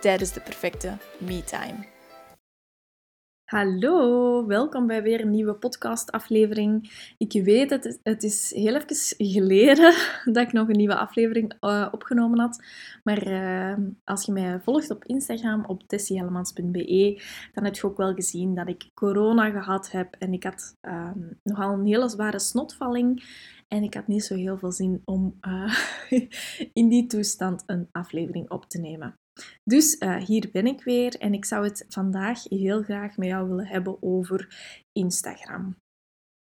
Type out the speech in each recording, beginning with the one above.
tijdens de perfecte me-time. Hallo, welkom bij weer een nieuwe podcastaflevering. Ik weet, het, het is heel even geleden dat ik nog een nieuwe aflevering uh, opgenomen had. Maar uh, als je mij volgt op Instagram, op tessiehellemans.be, dan heb je ook wel gezien dat ik corona gehad heb. En ik had uh, nogal een hele zware snotvalling. En ik had niet zo heel veel zin om uh, in die toestand een aflevering op te nemen. Dus uh, hier ben ik weer en ik zou het vandaag heel graag met jou willen hebben over Instagram.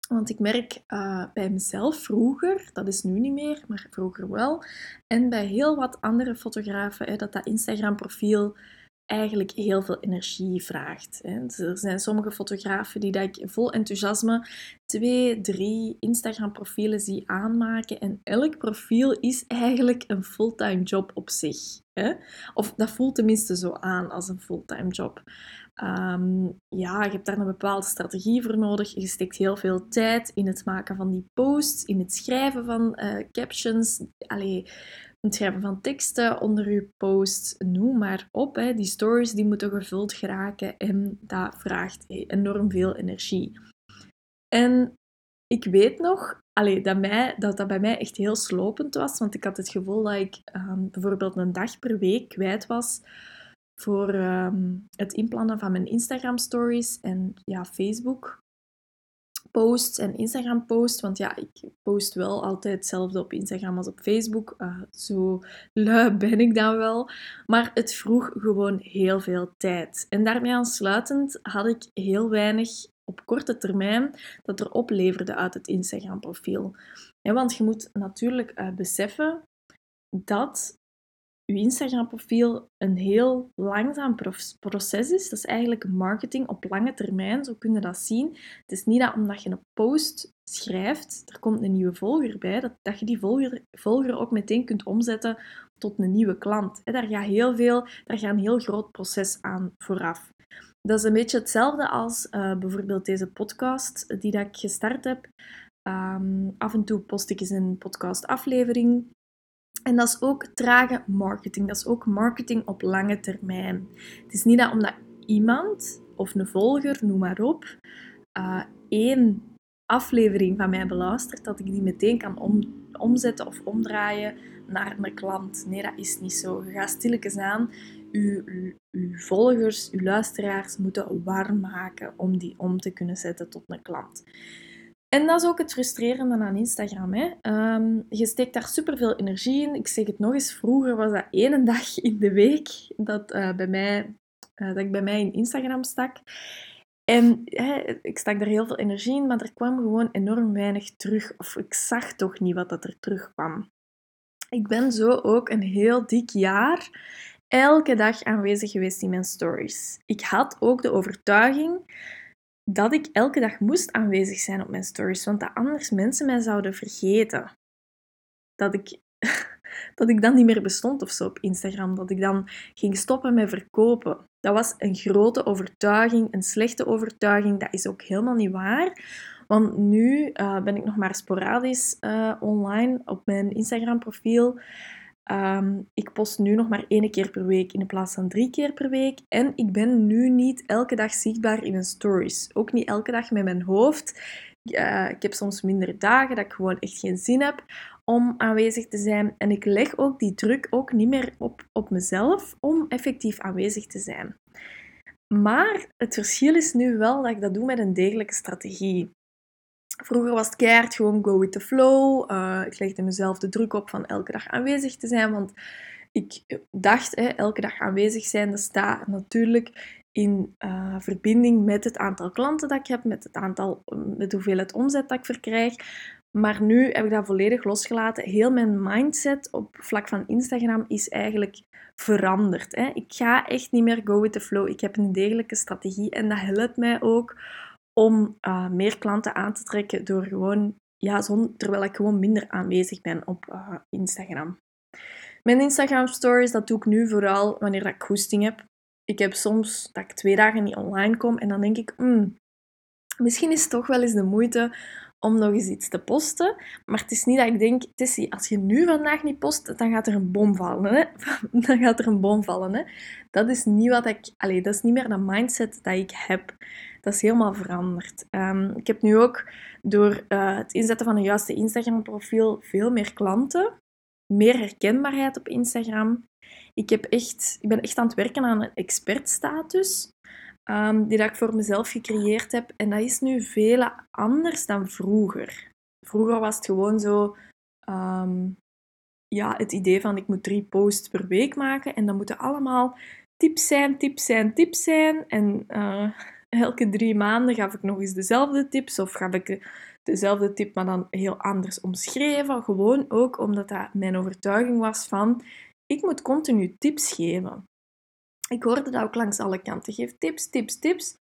Want ik merk uh, bij mezelf vroeger, dat is nu niet meer, maar vroeger wel, en bij heel wat andere fotografen, dat dat Instagram-profiel eigenlijk heel veel energie vraagt. Dus er zijn sommige fotografen die dat ik vol enthousiasme twee, drie Instagram-profielen zie aanmaken. En elk profiel is eigenlijk een fulltime job op zich. Of dat voelt tenminste zo aan als een fulltime job. Um, ja, je hebt daar een bepaalde strategie voor nodig. Je steekt heel veel tijd in het maken van die posts, in het schrijven van uh, captions. Allee, het schrijven van teksten onder uw post, noem maar op. Hè. Die stories die moeten gevuld geraken en dat vraagt enorm veel energie. En ik weet nog allee, dat, mij, dat dat bij mij echt heel slopend was, want ik had het gevoel dat ik um, bijvoorbeeld een dag per week kwijt was voor um, het inplannen van mijn Instagram stories en ja, Facebook posts en Instagram posts. Want ja, ik post wel altijd hetzelfde op Instagram als op Facebook. Uh, zo lui ben ik dan wel. Maar het vroeg gewoon heel veel tijd. En daarmee aansluitend had ik heel weinig op korte termijn dat er opleverde uit het Instagram profiel. want je moet natuurlijk uh, beseffen dat je Instagram-profiel een heel langzaam proces is. Dat is eigenlijk marketing op lange termijn, zo kun je dat zien. Het is niet dat omdat je een post schrijft, er komt een nieuwe volger bij, dat, dat je die volger, volger ook meteen kunt omzetten tot een nieuwe klant. Daar gaat heel veel, daar gaat een heel groot proces aan vooraf. Dat is een beetje hetzelfde als uh, bijvoorbeeld deze podcast die dat ik gestart heb. Um, af en toe post ik eens een podcastaflevering en dat is ook trage marketing. Dat is ook marketing op lange termijn. Het is niet dat omdat iemand of een volger, noem maar op, uh, één aflevering van mij beluistert, dat ik die meteen kan om, omzetten of omdraaien naar een klant. Nee, dat is niet zo. Je gaat stilletjes aan uw volgers, uw luisteraars moeten warm maken om die om te kunnen zetten tot een klant. En dat is ook het frustrerende aan Instagram. Hè. Ehm, je steekt daar superveel energie in. Ik zeg het nog eens, vroeger was dat één dag in de week dat, uh, bij mij, uh, dat ik bij mij in Instagram stak. En hè, ik stak daar heel veel energie in, maar er kwam gewoon enorm weinig terug. Of ik zag toch niet wat dat er terugkwam. Ik ben zo ook een heel dik jaar elke dag aanwezig geweest in mijn stories. Ik had ook de overtuiging dat ik elke dag moest aanwezig zijn op mijn stories, want dat anders mensen mij zouden vergeten. Dat ik, dat ik dan niet meer bestond of zo op Instagram, dat ik dan ging stoppen met verkopen. Dat was een grote overtuiging, een slechte overtuiging. Dat is ook helemaal niet waar. Want nu uh, ben ik nog maar sporadisch uh, online op mijn Instagram-profiel. Ehm, ik post nu nog maar één keer per week in plaats van drie keer per week. En ik ben nu niet elke dag zichtbaar in mijn stories. Ook niet elke dag met mijn hoofd. Uh, ik heb soms minder dagen dat ik gewoon echt geen zin heb om aanwezig te zijn. En ik leg ook die druk ook niet meer op, op mezelf om effectief aanwezig te zijn. Maar het verschil is nu wel dat ik dat doe met een degelijke strategie. Vroeger was het keihard gewoon go with the flow. Uh, ik legde mezelf de druk op van elke dag aanwezig te zijn, want ik dacht, hè, elke dag aanwezig zijn, dat staat natuurlijk in uh, verbinding met het aantal klanten dat ik heb, met het aantal, met hoeveelheid omzet dat ik verkrijg. Maar nu heb ik dat volledig losgelaten. Heel mijn mindset op vlak van Instagram is eigenlijk veranderd. Hè. Ik ga echt niet meer go with the flow. Ik heb een degelijke strategie en dat helpt mij ook om uh, meer klanten aan te trekken door gewoon, ja, zon, terwijl ik gewoon minder aanwezig ben op uh, Instagram. Mijn Instagram stories, dat doe ik nu vooral wanneer ik goesting heb. Ik heb soms dat ik twee dagen niet online kom en dan denk ik, mm, misschien is het toch wel eens de moeite om nog eens iets te posten. Maar het is niet dat ik denk, Tessie, als je nu vandaag niet post, dan gaat er een bom vallen. Hè? Dan gaat er een bom vallen. Hè? Dat is niet wat ik... Allee, dat is niet meer de mindset dat ik heb. Dat is helemaal veranderd. Um, ik heb nu ook door uh, het inzetten van een juiste Instagram-profiel veel meer klanten. Meer herkenbaarheid op Instagram. Ik, heb echt, ik ben echt aan het werken aan een expertstatus. Um, die ik voor mezelf gecreëerd heb. En dat is nu veel anders dan vroeger. Vroeger was het gewoon zo um, ja, het idee van ik moet drie posts per week maken en dan moeten allemaal tips zijn, tips zijn, tips zijn. En uh, elke drie maanden gaf ik nog eens dezelfde tips of gaf ik dezelfde tip, maar dan heel anders omschreven. Gewoon ook omdat dat mijn overtuiging was van ik moet continu tips geven. Ik hoorde dat ook langs alle kanten. Geef tips, tips, tips.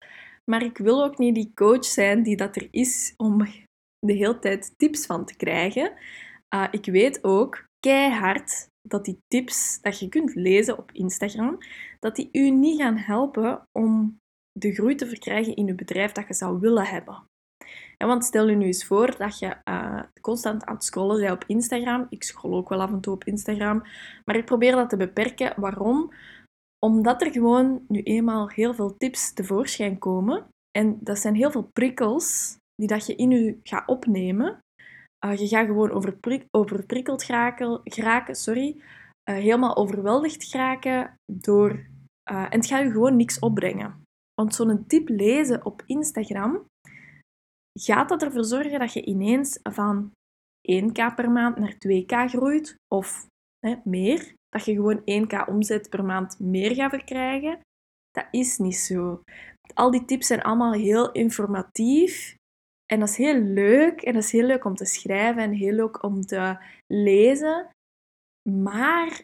Maar ik wil ook niet die coach zijn die dat er is om de hele tijd tips van te krijgen. Uh, ik weet ook keihard dat die tips dat je kunt lezen op Instagram, dat die u niet gaan helpen om de groei te verkrijgen in je bedrijf dat je zou willen hebben. Ja, want stel je nu eens voor dat je uh, constant aan het scrollen bent op Instagram. Ik scroll ook wel af en toe op Instagram. Maar ik probeer dat te beperken. Waarom? Omdat er gewoon nu eenmaal heel veel tips tevoorschijn komen. En dat zijn heel veel prikkels die dat je in je gaat opnemen. Uh, je gaat gewoon overprik overprikkeld geraken, geraken sorry, uh, helemaal overweldigd geraken door... En het gaat je gewoon niks opbrengen. Want zo'n tip lezen op Instagram gaat dat ervoor zorgen dat je ineens van 1k per maand naar 2k groeit of hè, meer dat je gewoon 1k omzet per maand meer gaat verkrijgen. Dat is niet zo. Al die tips zijn allemaal heel informatief. En dat is heel leuk. En dat is heel leuk om te schrijven en heel leuk om te lezen. Maar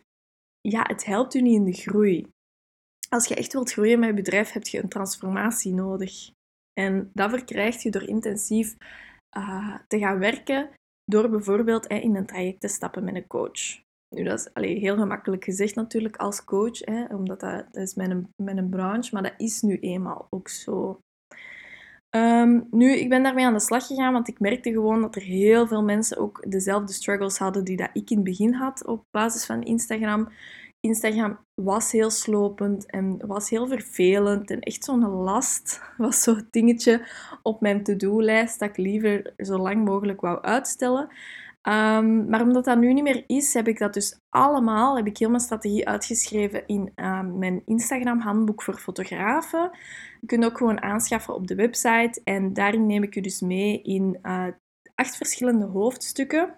ja, het helpt u niet in de groei. Als je echt wilt groeien met je bedrijf, heb je een transformatie nodig. En dat verkrijg je door intensief uh, te gaan werken, door bijvoorbeeld in een traject te stappen met een coach. Nu, dat is allee, heel gemakkelijk gezegd natuurlijk als coach, hè, omdat dat, is mijn, mijn branche, maar dat is nu eenmaal ook zo. Um, nu, ik ben daarmee aan de slag gegaan, want ik merkte gewoon dat er heel veel mensen ook dezelfde struggles hadden die dat ik in het begin had op basis van Instagram. Instagram was heel slopend en was heel vervelend en echt zo'n last. Was zo'n dingetje op mijn to-do-lijst dat ik liever zo lang mogelijk wou uitstellen. Um, maar omdat dat nu niet meer is, heb ik dat dus allemaal, heb ik heel mijn strategie uitgeschreven in uh, mijn Instagram handboek voor fotografen. Je kunt ook gewoon aanschaffen op de website en daarin neem ik je dus mee in uh, acht verschillende hoofdstukken,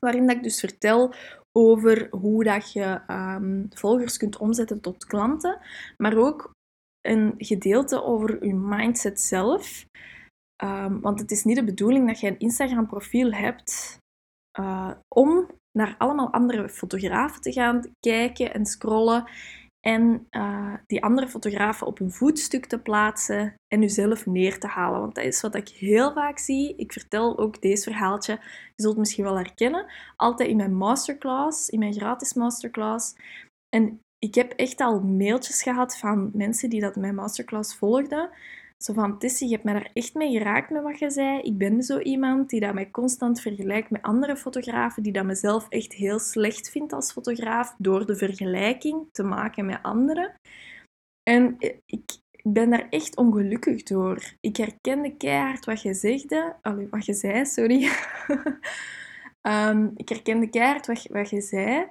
waarin dat ik dus vertel over hoe dat je um, volgers kunt omzetten tot klanten, maar ook een gedeelte over je mindset zelf. Um, want het is niet de bedoeling dat je een Instagram profiel hebt uh, om naar allemaal andere fotografen te gaan kijken en scrollen. En uh, die andere fotografen op een voetstuk te plaatsen en uzelf neer te halen. Want dat is wat ik heel vaak zie. Ik vertel ook deze verhaaltje. Je zult het misschien wel herkennen. Altijd in mijn masterclass, in mijn gratis masterclass. En ik heb echt al mailtjes gehad van mensen die dat mijn masterclass volgden. Zo van, Tessie, je hebt mij daar echt mee geraakt met wat je zei. Ik ben zo iemand die dat mij constant vergelijkt met andere fotografen, die dat mezelf echt heel slecht vindt als fotograaf, door de vergelijking te maken met anderen. En ik ben daar echt ongelukkig door. Ik herkende keihard wat je zegde, wat je zei, sorry. um, ik herkende keihard wat, wat je zei.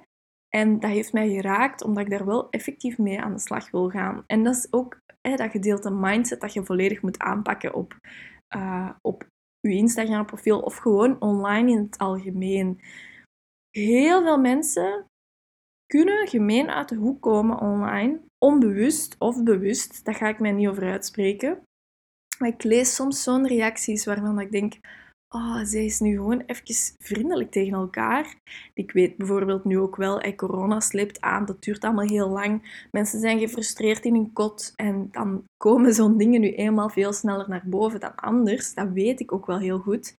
En dat heeft mij geraakt, omdat ik daar wel effectief mee aan de slag wil gaan. En dat is ook dat gedeelte mindset dat je volledig moet aanpakken op, uh, op je Instagram-profiel of gewoon online in het algemeen. Heel veel mensen kunnen gemeen uit de hoek komen online, onbewust of bewust. Daar ga ik mij niet over uitspreken. Maar ik lees soms zo'n reacties waarvan ik denk: oh, zij is nu gewoon even vriendelijk tegen elkaar. Ik weet bijvoorbeeld nu ook wel, hey, corona sleept aan, dat duurt allemaal heel lang. Mensen zijn gefrustreerd in hun kot en dan komen zo'n dingen nu eenmaal veel sneller naar boven dan anders. Dat weet ik ook wel heel goed.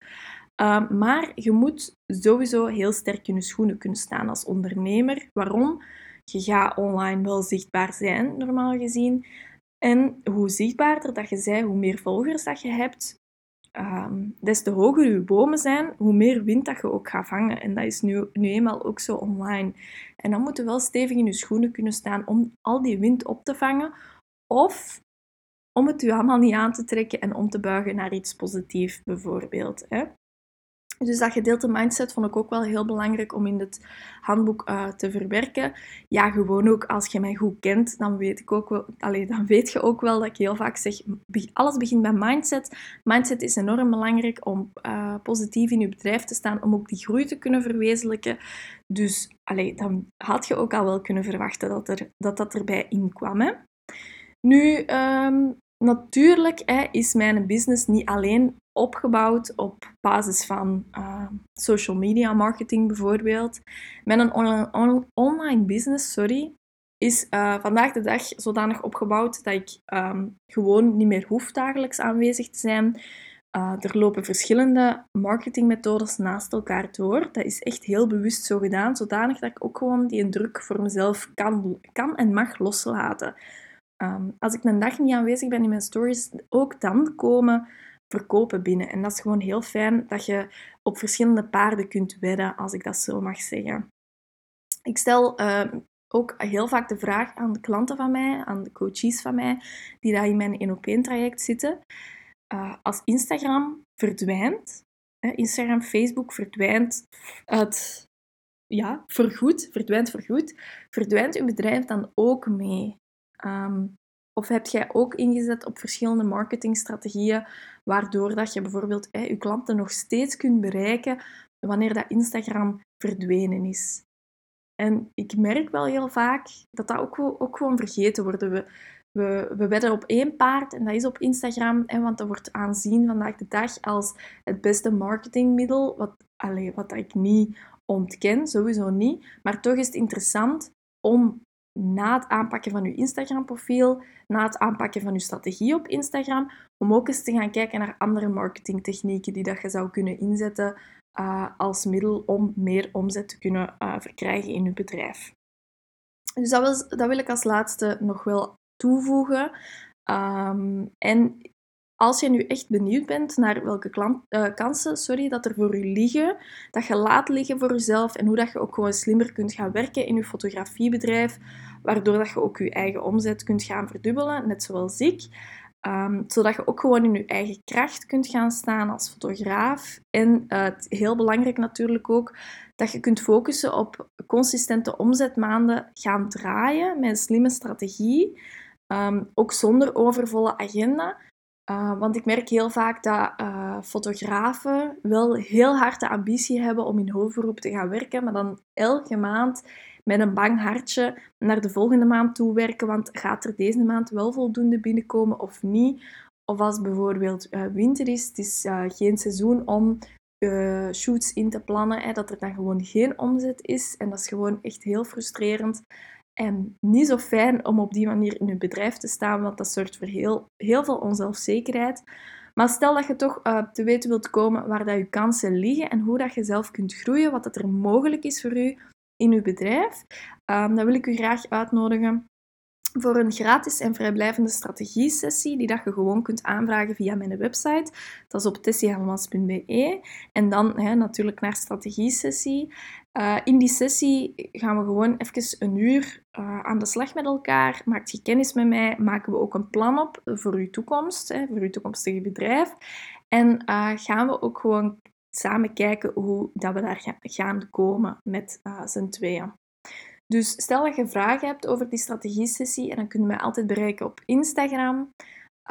Ehm, maar je moet sowieso heel sterk in je schoenen kunnen staan als ondernemer. Waarom? Je gaat online wel zichtbaar zijn, normaal gezien. En hoe zichtbaarder dat je bent, hoe meer volgers dat je hebt, um, des te hoger je bomen zijn, hoe meer wind dat je ook gaat vangen. En dat is nu, nu eenmaal ook zo online. En dan moet je wel stevig in je schoenen kunnen staan om al die wind op te vangen. Of om het je allemaal niet aan te trekken en om te buigen naar iets positiefs, bijvoorbeeld. Hè? Dus dat gedeelte mindset vond ik ook wel heel belangrijk om in het handboek uh, te verwerken. Ja, gewoon ook als je mij goed kent, dan weet, ik ook wel, dan weet je ook wel dat ik heel vaak zeg, alles begint bij mindset. Mindset is enorm belangrijk om uh, positief in je bedrijf te staan, om ook die groei te kunnen verwezenlijken. Dus allez, dan had je ook al wel kunnen verwachten dat er, dat, dat erbij inkwam. Hè? Nu, um, natuurlijk hè, is mijn business niet alleen opgebouwd op basis van uh, social media marketing bijvoorbeeld. Mijn on online business, sorry, is uh, vandaag de dag zodanig opgebouwd dat ik um, gewoon niet meer hoef dagelijks aanwezig te zijn. Uh, er lopen verschillende marketingmethodes naast elkaar door. Dat is echt heel bewust zo gedaan, zodanig dat ik ook gewoon die druk voor mezelf kan, kan en mag loslaten. Um, als ik een dag niet aanwezig ben in mijn stories, ook dan komen verkopen binnen. En dat is gewoon heel fijn dat je op verschillende paarden kunt wedden, als ik dat zo mag zeggen. Ik stel ehm, ook heel vaak de vraag aan de klanten van mij, aan de coaches van mij, die daar in mijn 1-op-1 traject zitten. Uh, als Instagram verdwijnt, Instagram, Facebook verdwijnt uit, ja, vergoed, verdwijnt vergoed, verdwijnt uw bedrijf dan ook mee? Um, of heb jij ook ingezet op verschillende marketingstrategieën, waardoor dat je bijvoorbeeld je klanten nog steeds kunt bereiken wanneer dat Instagram verdwenen is? En ik merk wel heel vaak dat dat ook, ook gewoon vergeten wordt. We, we, we wedden op één paard en dat is op Instagram, hè, want dat wordt aanzien vandaag de dag als het beste marketingmiddel, wat, allez, wat ik niet ontken, sowieso niet. Maar toch is het interessant om na het aanpakken van je Instagram-profiel, na het aanpakken van je strategie op Instagram, om ook eens te gaan kijken naar andere marketingtechnieken die dat je zou kunnen inzetten uh, als middel om meer omzet te kunnen uh, verkrijgen in je bedrijf. Dus dat wil, dat wil ik als laatste nog wel toevoegen. Um, en als je nu echt benieuwd bent naar welke uh, kansen sorry, dat er voor u liggen, dat je laat liggen voor jezelf en hoe dat je ook gewoon slimmer kunt gaan werken in je fotografiebedrijf, waardoor dat je ook je eigen omzet kunt gaan verdubbelen, net zoals ik. Um, zodat je ook gewoon in je eigen kracht kunt gaan staan als fotograaf. En uh, heel belangrijk natuurlijk ook, dat je kunt focussen op consistente omzetmaanden gaan draaien met een slimme strategie. Um, ook zonder overvolle agenda. Uh, want ik merk heel vaak dat uh, fotografen wel heel hard de ambitie hebben om in hoofdberoep te gaan werken, maar dan elke maand met een bang hartje naar de volgende maand toe werken, want gaat er deze maand wel voldoende binnenkomen of niet? Of als bijvoorbeeld uh, winter is, het is geen seizoen om shoots in te plannen, dat er dan gewoon geen omzet is. En dat is gewoon echt heel frustrerend. En niet zo fijn om op die manier in je bedrijf te staan, want dat zorgt voor heel, heel veel onzelfzekerheid. Maar stel dat je toch uh, te weten wilt komen waar dat je kansen liggen en hoe dat je zelf kunt groeien, wat dat er mogelijk is voor u in uw bedrijf, um, dan wil ik u graag uitnodigen voor een gratis en vrijblijvende strategie-sessie die dat je gewoon kunt aanvragen via mijn website. Dat is op tessiehelmans.be. En dan hè, natuurlijk naar strategie-sessie. Uh, in die sessie gaan we gewoon even een uur uh, aan de slag met elkaar. Maakt je kennis met mij, maken we ook een plan op voor uw toekomst, hè, voor uw toekomstige bedrijf. En uh, gaan we ook gewoon samen kijken hoe dat we daar gaan komen met z'n tweeën. Dus stel dat je vragen hebt over die strategie-sessie, en dan kun je mij altijd bereiken op Instagram,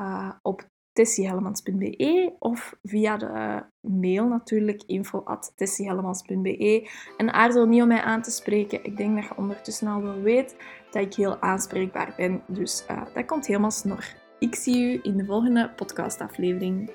uh, op tessiehellemans.be of via de mail natuurlijk, info.tessiehellemans.be. En aarzel niet om mij aan te spreken. Ik denk dat je ondertussen al wel weet dat ik heel aanspreekbaar ben. Dus uh, dat komt helemaal snor. Ik zie u in de volgende podcastaflevering.